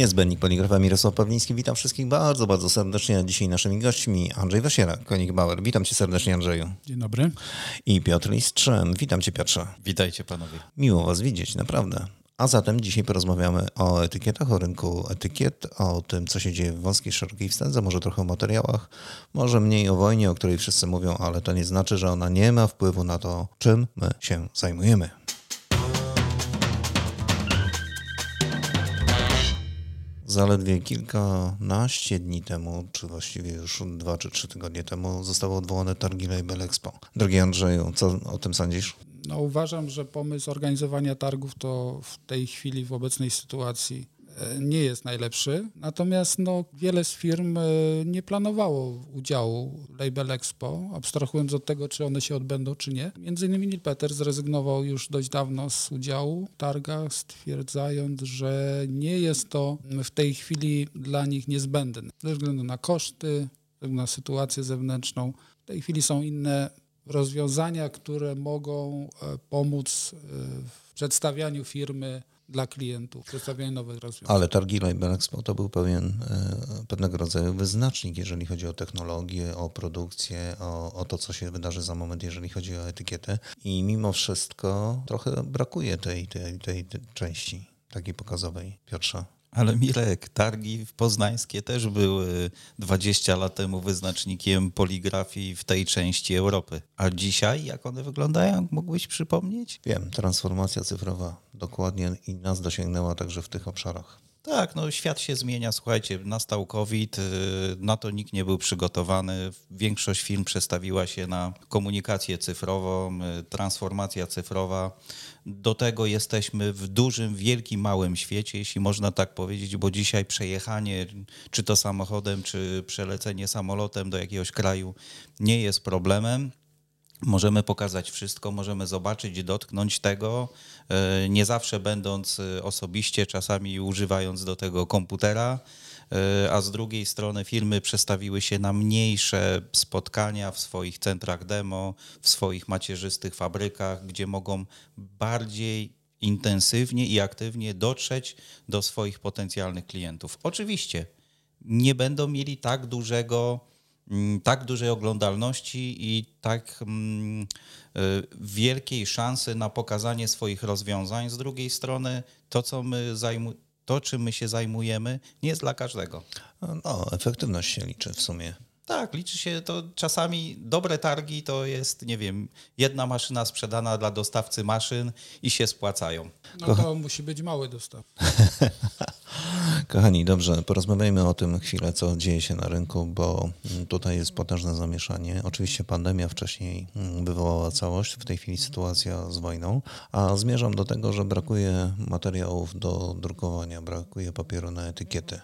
Niezbędnik Poligrafa Mirosław Pawliński. Witam wszystkich bardzo, bardzo serdecznie. Dzisiaj naszymi gośćmi Andrzej Wasiera, Konik Bauer. Witam cię serdecznie Andrzeju. Dzień dobry. I Piotr Listrzem. Witam cię Piotrze. Witajcie panowie. Miło was widzieć, naprawdę. A zatem dzisiaj porozmawiamy o etykietach, o rynku etykiet, o tym, co się dzieje w wąskiej, szerokiej wstędze, może trochę o materiałach, może mniej o wojnie, o której wszyscy mówią, ale to nie znaczy, że ona nie ma wpływu na to, czym my się zajmujemy. Zaledwie kilkanaście dni temu, czy właściwie już dwa czy trzy tygodnie temu, zostały odwołane targi Label Expo. Drogi Andrzeju, co o tym sądzisz? No, uważam, że pomysł organizowania targów to w tej chwili, w obecnej sytuacji nie jest najlepszy. Natomiast no, wiele z firm e, nie planowało udziału Label Expo, abstrahując od tego, czy one się odbędą, czy nie. Między innymi Neil Peter zrezygnował już dość dawno z udziału w targach, stwierdzając, że nie jest to w tej chwili dla nich niezbędne. Ze względu na koszty, na sytuację zewnętrzną. W tej chwili są inne rozwiązania, które mogą e, pomóc e, w przedstawianiu firmy dla klientów, przedstawianiu nowych rozwiązań. Ale targi Label Expo to był pewien, e, pewnego rodzaju wyznacznik, jeżeli chodzi o technologię, o produkcję, o, o to, co się wydarzy za moment, jeżeli chodzi o etykietę. I mimo wszystko trochę brakuje tej, tej, tej, tej części takiej pokazowej. Piotrze. Ale Mirek, targi poznańskie też były 20 lat temu wyznacznikiem poligrafii w tej części Europy. A dzisiaj, jak one wyglądają, mógłbyś przypomnieć? Wiem, transformacja cyfrowa dokładnie i nas dosięgnęła także w tych obszarach. Tak, no świat się zmienia. Słuchajcie, nastał COVID, y, na to nikt nie był przygotowany. Większość firm przestawiła się na komunikację cyfrową, y, transformacja cyfrowa. Do tego jesteśmy w dużym, wielkim, małym świecie, jeśli można tak powiedzieć, bo dzisiaj przejechanie, czy to samochodem, czy przelecenie samolotem do jakiegoś kraju nie jest problemem. Możemy pokazać wszystko, możemy zobaczyć, dotknąć tego, e, nie zawsze będąc e, osobiście, czasami używając do tego komputera, e, a z drugiej strony firmy przestawiły się na mniejsze spotkania w swoich centrach demo, w swoich macierzystych fabrykach, gdzie mogą bardziej intensywnie i aktywnie dotrzeć do swoich potencjalnych klientów. Oczywiście nie będą mieli tak dużego tak dużej oglądalności i tak mm, y, wielkiej szansy na pokazanie swoich rozwiązań. Z drugiej strony to, co my to, czym my się zajmujemy, nie jest dla każdego. No, efektywność się liczy w sumie. Tak, liczy się to czasami dobre targi to jest, nie wiem, jedna maszyna sprzedana dla dostawcy maszyn i się spłacają. No to musi być mały dostaw. Kochani, dobrze, porozmawiajmy o tym chwilę, co dzieje się na rynku, bo tutaj jest potężne zamieszanie. Oczywiście pandemia wcześniej wywołała całość, w tej chwili sytuacja z wojną, a zmierzam do tego, że brakuje materiałów do drukowania, brakuje papieru na etykiety.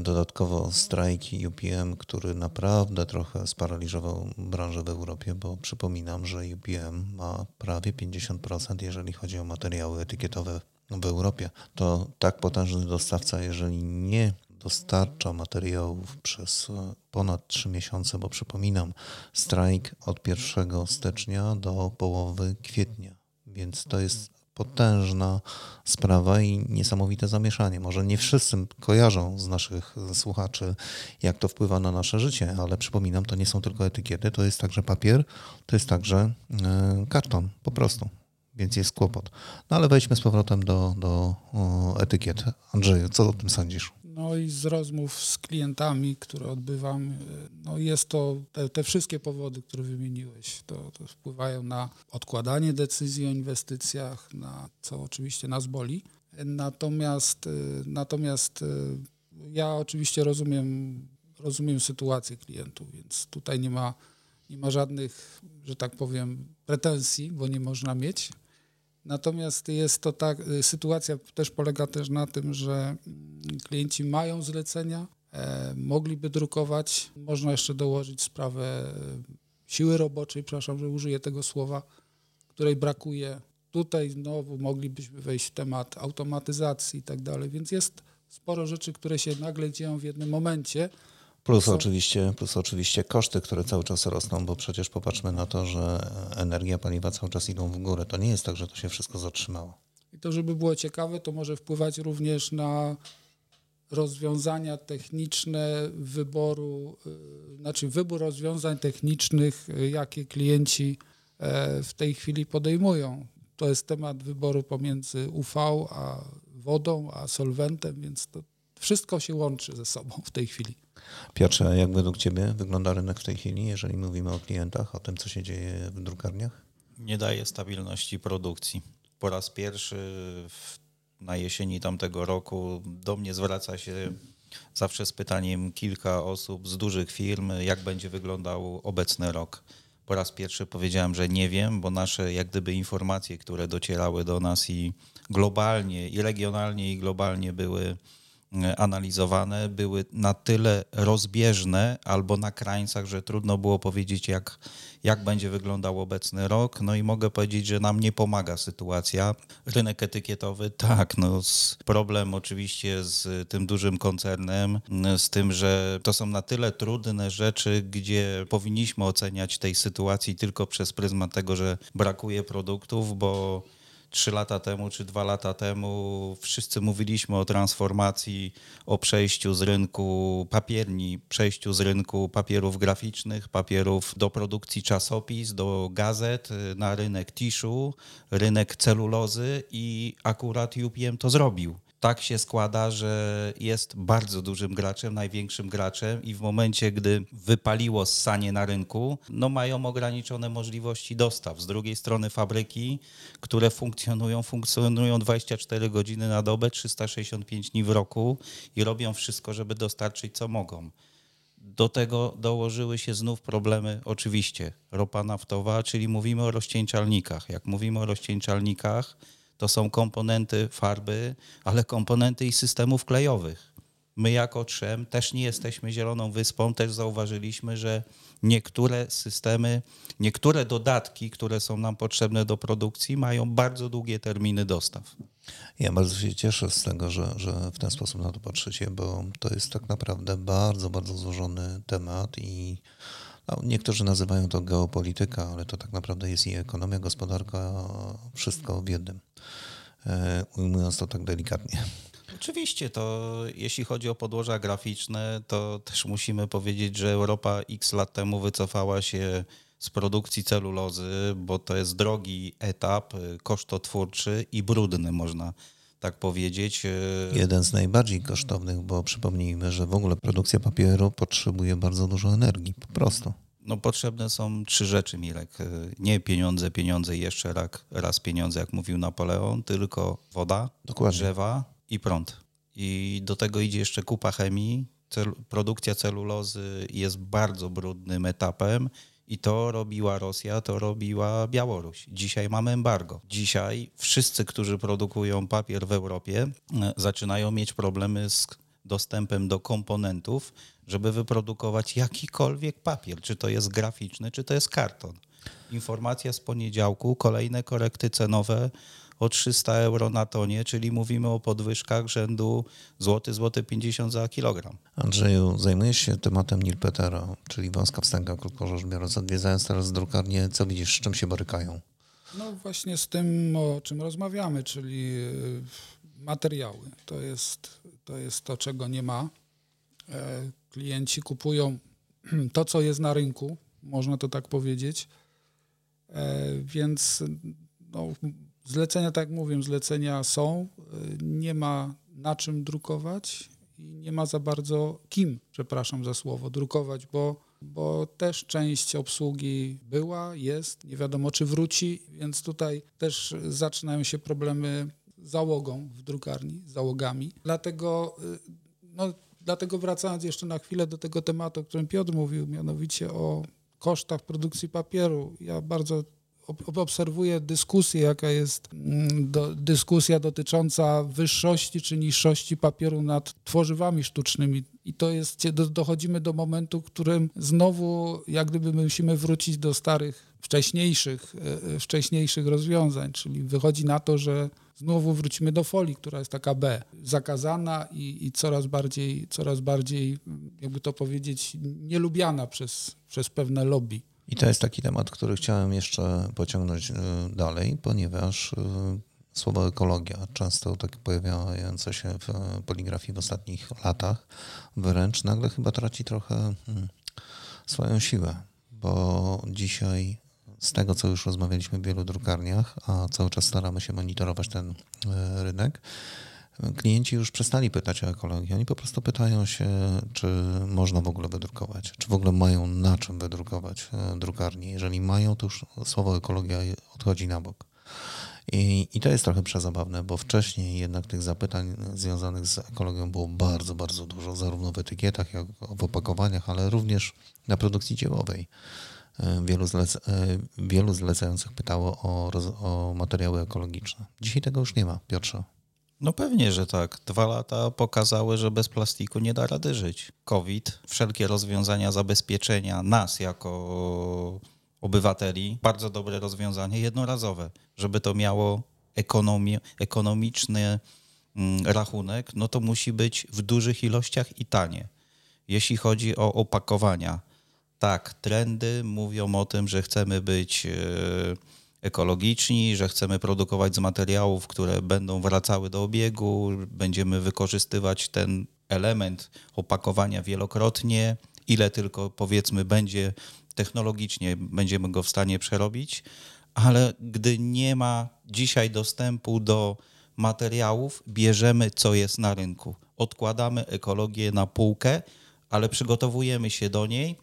Dodatkowo strajki UPM, który naprawdę trochę sparaliżował branżę w Europie, bo przypominam, że UPM ma prawie 50%, jeżeli chodzi o materiały etykietowe w Europie. To tak potężny dostawca, jeżeli nie dostarcza materiałów przez ponad 3 miesiące, bo przypominam, strajk od 1 stycznia do połowy kwietnia, więc to jest potężna sprawa i niesamowite zamieszanie. Może nie wszyscy kojarzą z naszych słuchaczy, jak to wpływa na nasze życie, ale przypominam, to nie są tylko etykiety, to jest także papier, to jest także e, karton, po prostu. Więc jest kłopot. No ale wejdźmy z powrotem do, do etykiet. Andrzeju, co o tym sądzisz? No i z rozmów z klientami, które odbywam, no jest to te, te wszystkie powody, które wymieniłeś, to, to, wpływają na odkładanie decyzji o inwestycjach, na co oczywiście nas boli. Natomiast, y, natomiast y, ja oczywiście rozumiem, rozumiem sytuację klientów, więc tutaj nie ma, nie ma żadnych, że tak powiem, pretensji, bo nie można mieć. Natomiast jest to tak, y, sytuacja też polega też na tym, że mm, klienci mają zlecenia, e, mogliby drukować. Można jeszcze dołożyć sprawę e, siły roboczej, przepraszam, że użyję tego słowa, której brakuje. Tutaj znowu moglibyśmy wejść w temat automatyzacji i tak dalej, więc jest sporo rzeczy, które się nagle dzieją w jednym momencie. Plus oczywiście, plus oczywiście koszty, które cały czas rosną, bo przecież popatrzmy na to, że energia, paliwa cały czas idą w górę. To nie jest tak, że to się wszystko zatrzymało. I to, żeby było ciekawe, to może wpływać również na rozwiązania techniczne wyboru, znaczy wybór rozwiązań technicznych, jakie klienci w tej chwili podejmują. To jest temat wyboru pomiędzy UV a wodą, a solwentem, więc to wszystko się łączy ze sobą w tej chwili. Piotrze, jak według Ciebie wygląda rynek w tej chwili, jeżeli mówimy o klientach, o tym, co się dzieje w drukarniach? Nie daje stabilności produkcji. Po raz pierwszy w, na jesieni tamtego roku do mnie zwraca się zawsze z pytaniem kilka osób z dużych firm, jak będzie wyglądał obecny rok. Po raz pierwszy powiedziałem, że nie wiem, bo nasze jak gdyby informacje, które docierały do nas i globalnie, i regionalnie, i globalnie były analizowane były na tyle rozbieżne albo na krańcach, że trudno było powiedzieć, jak, jak będzie wyglądał obecny rok. No i mogę powiedzieć, że nam nie pomaga sytuacja. Rynek etykietowy, tak, no problem oczywiście z tym dużym koncernem, z tym, że to są na tyle trudne rzeczy, gdzie powinniśmy oceniać tej sytuacji tylko przez pryzmat tego, że brakuje produktów, bo trzy lata temu czy dwa lata temu wszyscy mówiliśmy o transformacji, o przejściu z rynku papierni, przejściu z rynku papierów graficznych, papierów do produkcji czasopis, do gazet, na rynek tiszu, rynek celulozy i akurat UPM to zrobił tak się składa, że jest bardzo dużym graczem, największym graczem i w momencie, gdy wypaliło ssanie na rynku, no mają ograniczone możliwości dostaw. Z drugiej strony fabryki, które funkcjonują, funkcjonują 24 godziny na dobę, 365 dni w roku i robią wszystko, żeby dostarczyć co mogą. Do tego dołożyły się znów problemy, oczywiście, ropa naftowa, czyli mówimy o rozcieńczalnikach. Jak mówimy o rozcieńczalnikach, to są komponenty farby, ale komponenty i systemów klejowych. My jako Trzem też nie jesteśmy zieloną wyspą, też zauważyliśmy, że niektóre systemy, niektóre dodatki, które są nam potrzebne do produkcji, mają bardzo długie terminy dostaw. Ja bardzo się cieszę z tego, że, że w ten sposób na to patrzycie, bo to jest tak naprawdę bardzo, bardzo złożony temat i niektórzy nazywają to geopolityka, ale to tak naprawdę jest i ekonomia, gospodarka, wszystko w jednym. E, ujmując to tak delikatnie. Oczywiście, to jeśli chodzi o podłoża graficzne, to też musimy powiedzieć, że Europa x lat temu wycofała się z produkcji celulozy, bo to jest drogi etap, kosztotwórczy i brudny, można tak powiedzieć. E, Jeden z najbardziej kosztownych, bo przypomnijmy, że w ogóle produkcja papieru potrzebuje bardzo dużo energii, po prostu. No potrzebne są trzy rzeczy, Mirek. E, nie pieniądze, pieniądze i jeszcze raz, raz pieniądze, jak mówił Napoleon, tylko woda, Dokładnie. drzewa i prąd. I do tego idzie jeszcze kupa chemii. Cel, produkcja celulozy jest bardzo brudnym etapem i to robiła Rosja, to robiła Białoruś. Dzisiaj mamy embargo. Dzisiaj wszyscy, którzy produkują papier w Europie, e, zaczynają mieć problemy z dostępem do komponentów, żeby wyprodukować jakikolwiek papier, czy to jest graficzny, czy to jest karton. Informacja z poniedziałku, kolejne korekty cenowe o 300 euro na tonie, czyli mówimy o podwyżkach rzędu złoty, złoty 50 za kilogram. Andrzeju, zajmujesz się tematem Nilpetera, czyli wąska wstęga, krótko rzecz biorąc. Odwiedzając teraz drukarnię, co widzisz, z czym się borykają? No właśnie z tym, o czym rozmawiamy, czyli y, materiały. To jest to, jest to czego nie ma. E, klienci kupują to, co jest na rynku, można to tak powiedzieć. E, więc no, zlecenia, tak mówię, zlecenia są. E, nie ma na czym drukować i nie ma za bardzo kim, przepraszam za słowo, drukować, bo, bo też część obsługi była, jest, nie wiadomo czy wróci, więc tutaj też zaczynają się problemy z załogą w drukarni, załogami. Dlatego no, Dlatego wracając jeszcze na chwilę do tego tematu, o którym Piotr mówił, mianowicie o kosztach produkcji papieru. Ja bardzo obserwuję dyskusję, jaka jest mm, do, dyskusja dotycząca wyższości czy niższości papieru nad tworzywami sztucznymi. I to jest, dochodzimy do momentu, w którym znowu jak gdyby musimy wrócić do starych, wcześniejszych, e, e, wcześniejszych rozwiązań, czyli wychodzi na to, że znowu wrócimy do folii, która jest taka B, zakazana i, i coraz bardziej, coraz bardziej, jakby to powiedzieć, nielubiana przez, przez pewne lobby. I to jest taki temat, który chciałem jeszcze pociągnąć e, dalej, ponieważ słowo ekologia, często tak pojawiające się w poligrafii w ostatnich latach, wręcz nagle chyba traci trochę hmm, swoją siłę, bo dzisiaj z tego, co już rozmawialiśmy w wielu drukarniach, a cały czas staramy się monitorować ten e, rynek, klienci już przestali pytać o ekologię. Oni po prostu pytają się, czy można w ogóle wydrukować, czy w ogóle mają na czym wydrukować e, drukarni. Jeżeli mają, to już słowo ekologia odchodzi na bok. I, I to jest trochę przezabawne, bo wcześniej jednak tych zapytań związanych z ekologią było bardzo, bardzo dużo, zarówno w etykietach, jak w opakowaniach, ale również na produkcji dziełowej. E, wielu, zlec e, wielu zlecających pytało o, o materiały ekologiczne. Dzisiaj tego już nie ma, Piotrze. No pewnie, że tak. Dwa lata pokazały, że bez plastiku nie da rady żyć. COVID, wszelkie rozwiązania zabezpieczenia nas jako obywateli, bardzo dobre rozwiązanie, jednorazowe, żeby to miało ekonomię, ekonomiczny mm, rachunek, no to musi być w dużych ilościach i tanie. Jeśli chodzi o opakowania, tak, trendy mówią o tym, że chcemy być e, ekologiczni, że chcemy produkować z materiałów, które będą wracały do obiegu, będziemy wykorzystywać ten element opakowania wielokrotnie, ile tylko powiedzmy będzie technologicznie, będziemy go w stanie przerobić, ale gdy nie ma dzisiaj dostępu do materiałów, bierzemy co jest na rynku. Odkładamy ekologię na półkę, ale przygotowujemy się do niej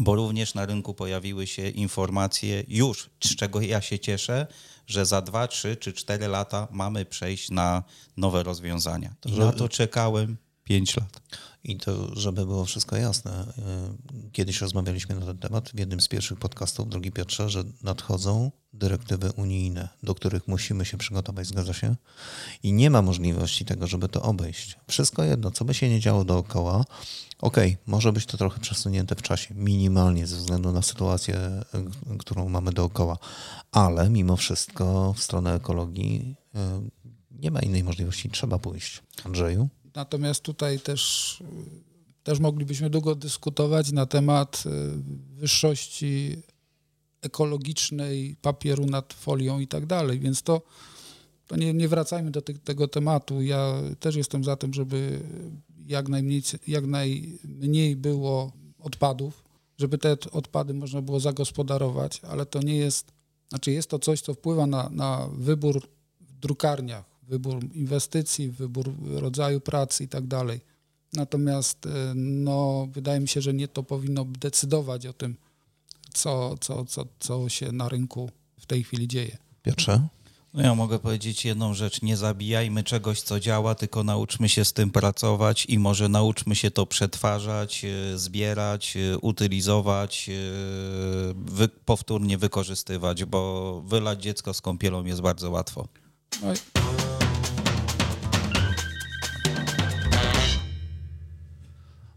bo również na rynku pojawiły się informacje już, z czego ja się cieszę, że za 2, 3 czy 4 lata mamy przejść na nowe rozwiązania. I na to czekałem 5 lat. I to, żeby było wszystko jasne, y, kiedyś rozmawialiśmy na ten temat w jednym z pierwszych podcastów, drogi Piotrze, że nadchodzą dyrektywy unijne, do których musimy się przygotować, zgadza się? I nie ma możliwości tego, żeby to obejść. Wszystko jedno, co by się nie działo dookoła, okej, okay, może być to trochę przesunięte w czasie, minimalnie ze względu na sytuację, y, którą mamy dookoła, ale mimo wszystko w stronę ekologii y, nie ma innej możliwości, trzeba pójść. Andrzeju? Natomiast tutaj też, też moglibyśmy długo dyskutować na temat y, wyższości ekologicznej papieru nad folią i tak dalej, więc to, to nie, nie wracajmy do te, tego tematu. Ja też jestem za tym, żeby jak najmniej, jak najmniej było odpadów, żeby te odpady można było zagospodarować, ale to nie jest, znaczy jest to coś, co wpływa na, na wybór w drukarniach, wybór inwestycji, wybór rodzaju pracy i tak dalej. Natomiast e, no, wydaje mi się, że nie to powinno decydować o tym, co, co, co, co się na rynku w tej chwili dzieje. Piotrze? No ja mogę powiedzieć jedną rzecz, nie zabijajmy czegoś, co działa, tylko nauczmy się z tym pracować i może nauczmy się to przetwarzać, e, zbierać, e, utylizować, wy, powtórnie wykorzystywać, bo wylać dziecko z kąpielą jest bardzo łatwo. No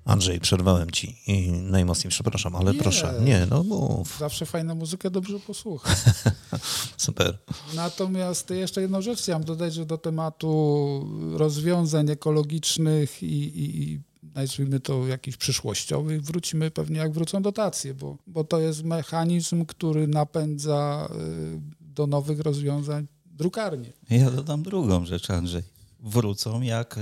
Andrzej, przerwałem ci i najmocniej przepraszam, ale nie, proszę, nie, no mów. Zawsze fajna muzykę dobrze posłuchać. Super. Natomiast jeszcze jedną rzecz chciałem dodać, że do tematu rozwiązań ekologicznych i, i, i nazwijmy to jakichś przyszłościowych, wrócimy pewnie jak wrócą dotacje, bo, bo to jest mechanizm, który napędza y, do nowych rozwiązań drukarnie. Ja dodam drugą rzecz, Andrzej wrócą, jak e,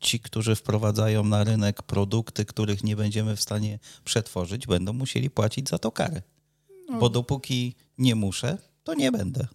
ci, którzy wprowadzają na rynek produkty, których nie będziemy w stanie przetworzyć, będą musieli płacić za to karę. No. Bo dopóki nie muszę, to nie będę.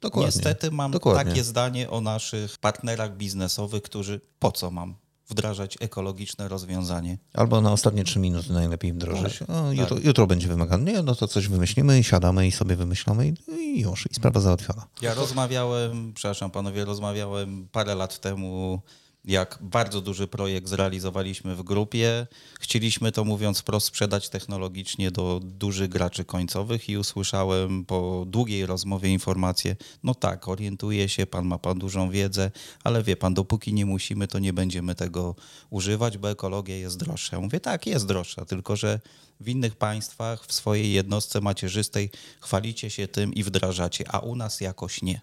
Dokładnie. Niestety mam Dokładnie. takie zdanie o naszych partnerach biznesowych, którzy po co mam wdrażać ekologiczne rozwiązanie. Albo na ostatnie trzy minuty najlepiej wdrożyć. Tak. O, jutro, tak. jutro, będzie wymagane. Nie, no to coś wymyślimy siadamy i sobie wymyślamy i już, i sprawa załatwiona. Ja rozmawiałem, przepraszam panowie, rozmawiałem parę lat temu jak bardzo duży projekt zrealizowaliśmy w grupie. Chcieliśmy to, mówiąc wprost, sprzedać technologicznie do dużych graczy końcowych i usłyszałem po długiej rozmowie informację, no tak, orientuje się, pan ma pan dużą wiedzę, ale wie pan, dopóki nie musimy, to nie będziemy tego używać, bo ekologia jest droższa. Ja mówię, tak, jest droższa, tylko że w innych państwach, w swojej jednostce macierzystej chwalicie się tym i wdrażacie, a u nas jakoś nie.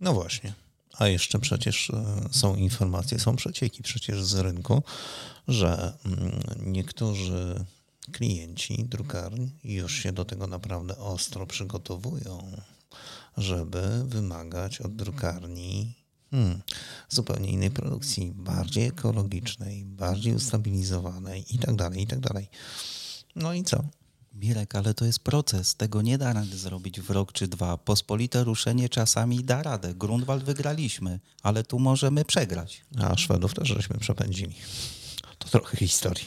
No właśnie. A jeszcze przecież e, są informacje, są przecieki przecież z rynku, że mm, niektórzy klienci drukarni już się do tego naprawdę ostro przygotowują. żeby wymagać od drukarni hmm, zupełnie innej produkcji, bardziej ekologicznej, bardziej ustabilizowanej i tak dalej, i tak. No i co? Mirek, ale to jest proces. Tego nie da rady zrobić w rok czy dwa. Pospolite ruszenie czasami da radę. Grunwald wygraliśmy, ale tu możemy przegrać. A Szwedów też żeśmy przepędzili. To trochę historii.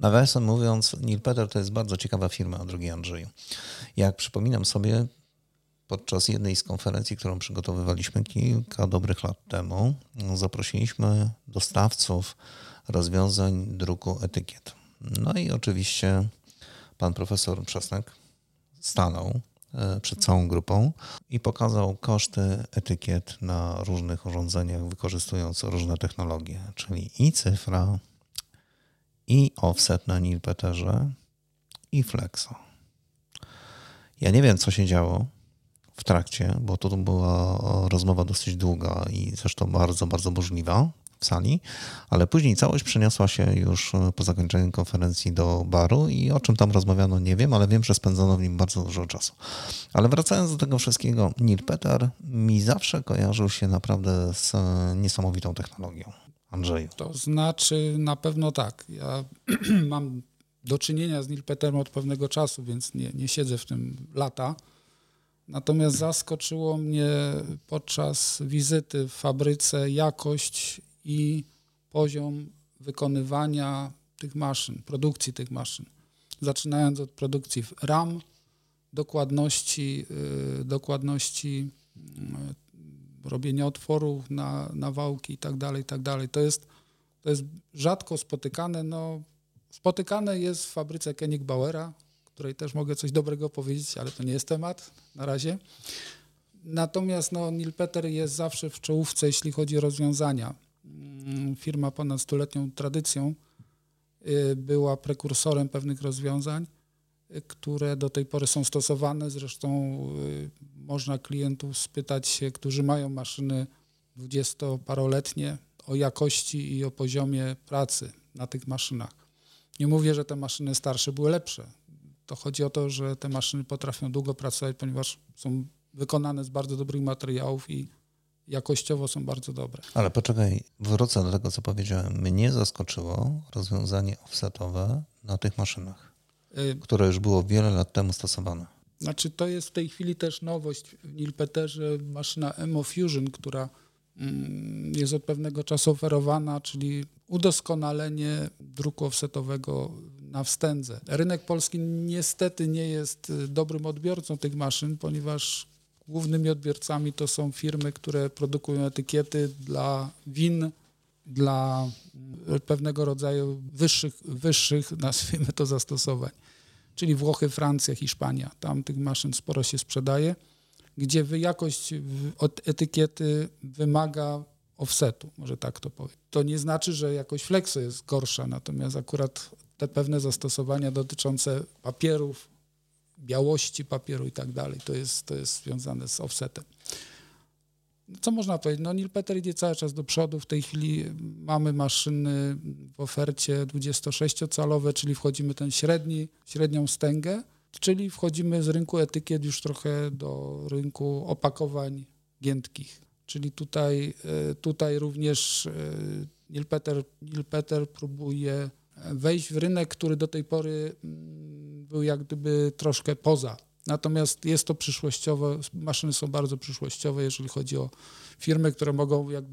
Nawiasem mówiąc, Neil Peter to jest bardzo ciekawa firma, drogi Andrzeju. Jak przypominam sobie, podczas jednej z konferencji, którą przygotowywaliśmy kilka dobrych lat temu, zaprosiliśmy dostawców rozwiązań druku etykiet. No i oczywiście pan profesor Przesnek stanął e, przed całą grupą i pokazał koszty etykiet na różnych urządzeniach, wykorzystując różne technologie, czyli i cyfra, i offset na nilpeterze, i flexo. Ja nie wiem, co się działo w trakcie, bo to była rozmowa dosyć długa i zresztą bardzo, bardzo burzliwa w sali, ale później całość przeniosła się już po zakończeniu konferencji do baru i o czym tam rozmawiano nie wiem, ale wiem, że spędzono w nim bardzo dużo czasu. Ale wracając do tego wszystkiego, Neil Peter mi zawsze kojarzył się naprawdę z niesamowitą technologią. Andrzeju. To znaczy na pewno tak. Ja mam do czynienia z Neil Peterem od pewnego czasu, więc nie, nie siedzę w tym lata. Natomiast zaskoczyło mnie podczas wizyty w fabryce jakość i poziom wykonywania tych maszyn, produkcji tych maszyn. Zaczynając od produkcji RAM, dokładności, yy, dokładności yy, robienia otworów na, na wałki i tak dalej, i tak. To jest, to jest rzadko spotykane. No, spotykane jest w fabryce Koenig Bauera, której też mogę coś dobrego powiedzieć, ale to nie jest temat na razie. Natomiast no, Neil Peter jest zawsze w czołówce, jeśli chodzi o rozwiązania. Mm, firma ponad stuletnią tradycją y, była prekursorem pewnych rozwiązań, y, które do tej pory są stosowane. Zresztą y, można klientów spytać się, którzy mają maszyny dwudziestoparoletnie, o jakości i o poziomie pracy na tych maszynach. Nie mówię, że te maszyny starsze były lepsze to chodzi o to, że te maszyny potrafią długo pracować, ponieważ są wykonane z bardzo dobrych materiałów i jakościowo są bardzo dobre. Ale poczekaj, wrócę do tego, co powiedziałem. Mnie zaskoczyło rozwiązanie offsetowe na tych maszynach, y które już było wiele lat temu stosowane. Znaczy, to jest w tej chwili też nowość w Nilpeterze, maszyna Emo Fusion, która mm, jest od pewnego czasu oferowana, czyli udoskonalenie druku offsetowego na wstędze. Rynek polski niestety nie jest y, dobrym odbiorcą tych maszyn, ponieważ głównymi odbiorcami to są firmy, które produkują etykiety dla win, dla y, pewnego rodzaju wyższych, wyższych nazwijmy to zastosowań, czyli Włochy, Francja, Hiszpania. Tam tych maszyn sporo się sprzedaje, gdzie jakość etykiety wymaga offsetu, może tak to powiem. To nie znaczy, że jakość flexo jest gorsza, natomiast akurat te pewne zastosowania dotyczące papierów, białości papieru i tak dalej, to jest, to jest związane z offsetem. Co można powiedzieć? No Neil Peter idzie cały czas do przodu. W tej chwili mamy maszyny w ofercie 26-calowe, czyli wchodzimy ten średni, średnią stęgę, czyli wchodzimy z rynku etykiet już trochę do rynku opakowań giętkich. Czyli tutaj, e, tutaj również e, Neil Peter, Neil Peter próbuje wejść w rynek, który do tej pory mm, był jak gdyby troszkę poza. Natomiast jest to przyszłościowe, maszyny są bardzo przyszłościowe, jeżeli chodzi o firmy, które mogą jak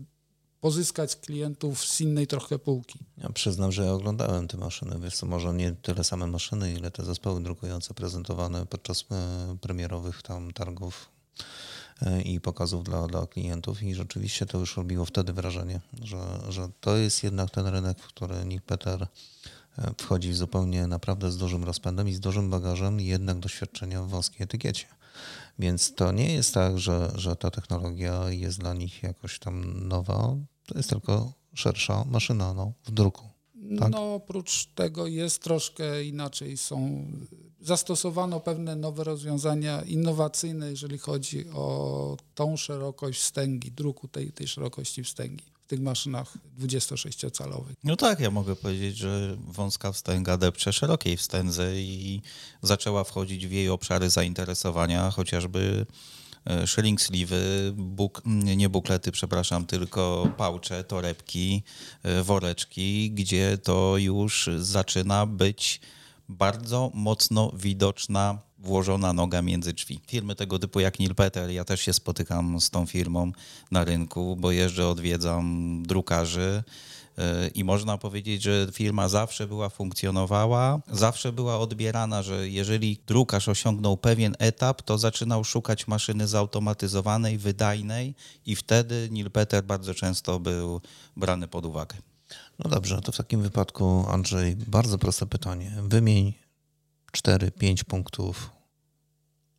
pozyskać klientów z innej trochę półki. Ja przyznam, że ja oglądałem te maszyny. Wiesz co, może nie tyle same maszyny, ile te zespoły drukujące prezentowane podczas e, premierowych tam targów e, i pokazów dla, dla klientów i rzeczywiście to już robiło wtedy wrażenie, że, że to jest jednak ten rynek, w który Nick Peter wchodzi zupełnie naprawdę z dużym rozpędem i z dużym bagażem jednak doświadczenia w wąskiej etykiecie. Więc to nie jest tak, że, że ta technologia jest dla nich jakoś tam nowa, to jest tylko szersza maszyna no, w druku. Tak? No oprócz tego jest troszkę inaczej, są zastosowano pewne nowe rozwiązania innowacyjne, jeżeli chodzi o tą szerokość wstęgi, druku tej, tej szerokości wstęgi w tych maszynach 26-calowych. No tak, ja mogę powiedzieć, że wąska wstęga depcze szerokiej wstędze i zaczęła wchodzić w jej obszary zainteresowania, chociażby shelling sleeve'y, buk, nie buklety, przepraszam, tylko pałcze, torebki, e, woreczki, gdzie to już zaczyna być bardzo mocno widoczna włożona noga między drzwi. Firmy tego typu jak Neil Peter, ja też się spotykam z tą firmą na rynku, bo jeżdżę, odwiedzam drukarzy i można powiedzieć, że firma zawsze była funkcjonowała, zawsze była odbierana, że jeżeli drukarz osiągnął pewien etap, to zaczynał szukać maszyny zautomatyzowanej, wydajnej i wtedy Neil Peter bardzo często był brany pod uwagę. No dobrze, to w takim wypadku, Andrzej, bardzo proste pytanie. Wymień 4-5 punktów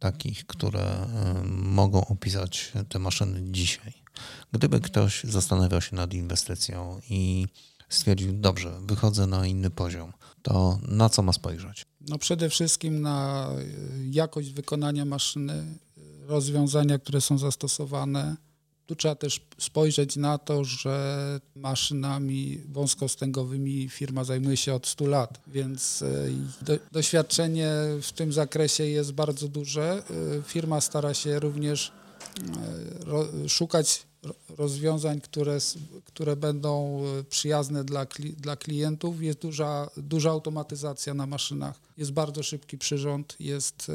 takich, które mogą opisać te maszyny dzisiaj. Gdyby ktoś zastanawiał się nad inwestycją i stwierdził, dobrze, wychodzę na inny poziom, to na co ma spojrzeć? No przede wszystkim na jakość wykonania maszyny, rozwiązania, które są zastosowane, tu trzeba też spojrzeć na to, że maszynami wąskostęgowymi firma zajmuje się od 100 lat, więc e, do, doświadczenie w tym zakresie jest bardzo duże. E, firma stara się również e, ro, szukać rozwiązań, które, które będą przyjazne dla, dla klientów. Jest duża, duża automatyzacja na maszynach, jest bardzo szybki przyrząd, jest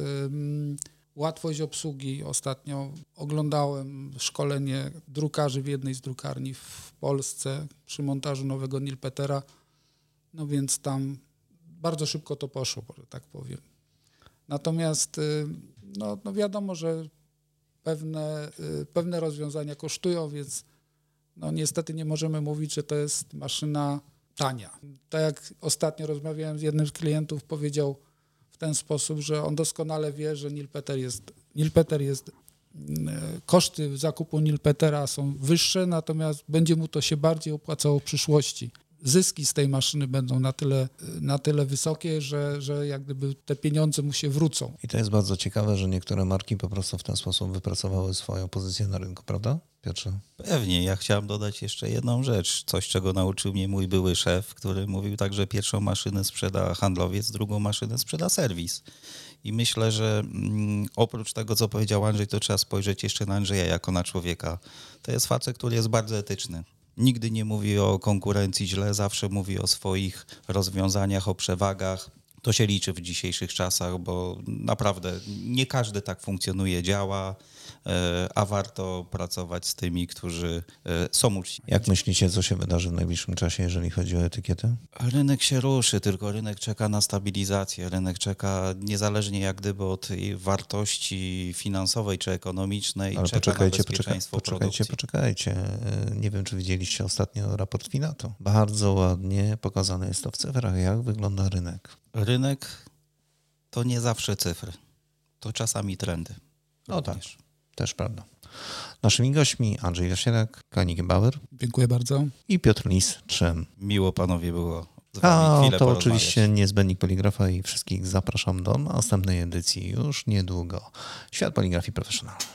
Łatwość obsługi. Ostatnio oglądałem szkolenie drukarzy w jednej z drukarni w Polsce przy montażu nowego Nilpetera. No więc tam bardzo szybko to poszło, że tak powiem. Natomiast y, no, no wiadomo, że pewne, y, pewne rozwiązania kosztują, więc no niestety nie możemy mówić, że to jest maszyna tania. Tak jak ostatnio rozmawiałem z jednym z klientów, powiedział, w ten sposób, że on doskonale wie, że Nilpeter jest, Nilpeter jest mm, koszty zakupu Nilpetera są wyższe, natomiast będzie mu to się bardziej opłacało w przyszłości zyski z tej maszyny będą na tyle, na tyle wysokie, że, że jak gdyby te pieniądze mu się wrócą. I to jest bardzo ciekawe, że niektóre marki po prostu w ten sposób wypracowały swoją pozycję na rynku, prawda? Piotrze? Pewnie. Ja chciałem dodać jeszcze jedną rzecz. Coś, czego nauczył mnie mój były szef, który mówił tak, że pierwszą maszynę sprzeda handlowiec, drugą maszynę sprzeda serwis. I myślę, że mm, oprócz tego, co powiedział Andrzej, to trzeba spojrzeć jeszcze na Andrzeja jako na człowieka. To jest facet, który jest bardzo etyczny Nigdy nie mówi o konkurencji źle, zawsze mówi o swoich rozwiązaniach, o przewagach. To się liczy w dzisiejszych czasach, bo naprawdę nie każdy tak funkcjonuje, działa. E, a warto pracować z tymi, którzy e, są uczciwi. Jak myślicie, co się wydarzy w najbliższym czasie, jeżeli chodzi o etykietę? Rynek się ruszy, tylko rynek czeka na stabilizację. Rynek czeka niezależnie jak gdyby od wartości finansowej czy ekonomicznej. Ale poczekajcie, poczekajcie, poczekajcie, poczekajcie. E, nie wiem, czy widzieliście ostatnio raport Finato. Bardzo ładnie pokazane jest to w cyfrach, jak wygląda rynek. Rynek to nie zawsze cyfry. To czasami trendy. No tak. Też prawda. Naszymi gośćmi Andrzej Jasielek, Kanik Bauer. Dziękuję bardzo. I Piotr Lis, Trzem. Miło panowie było. A, to oczywiście niezbędnik poligrafa i wszystkich zapraszam do następnej edycji już niedługo. Świat poligrafii profesjonalnej.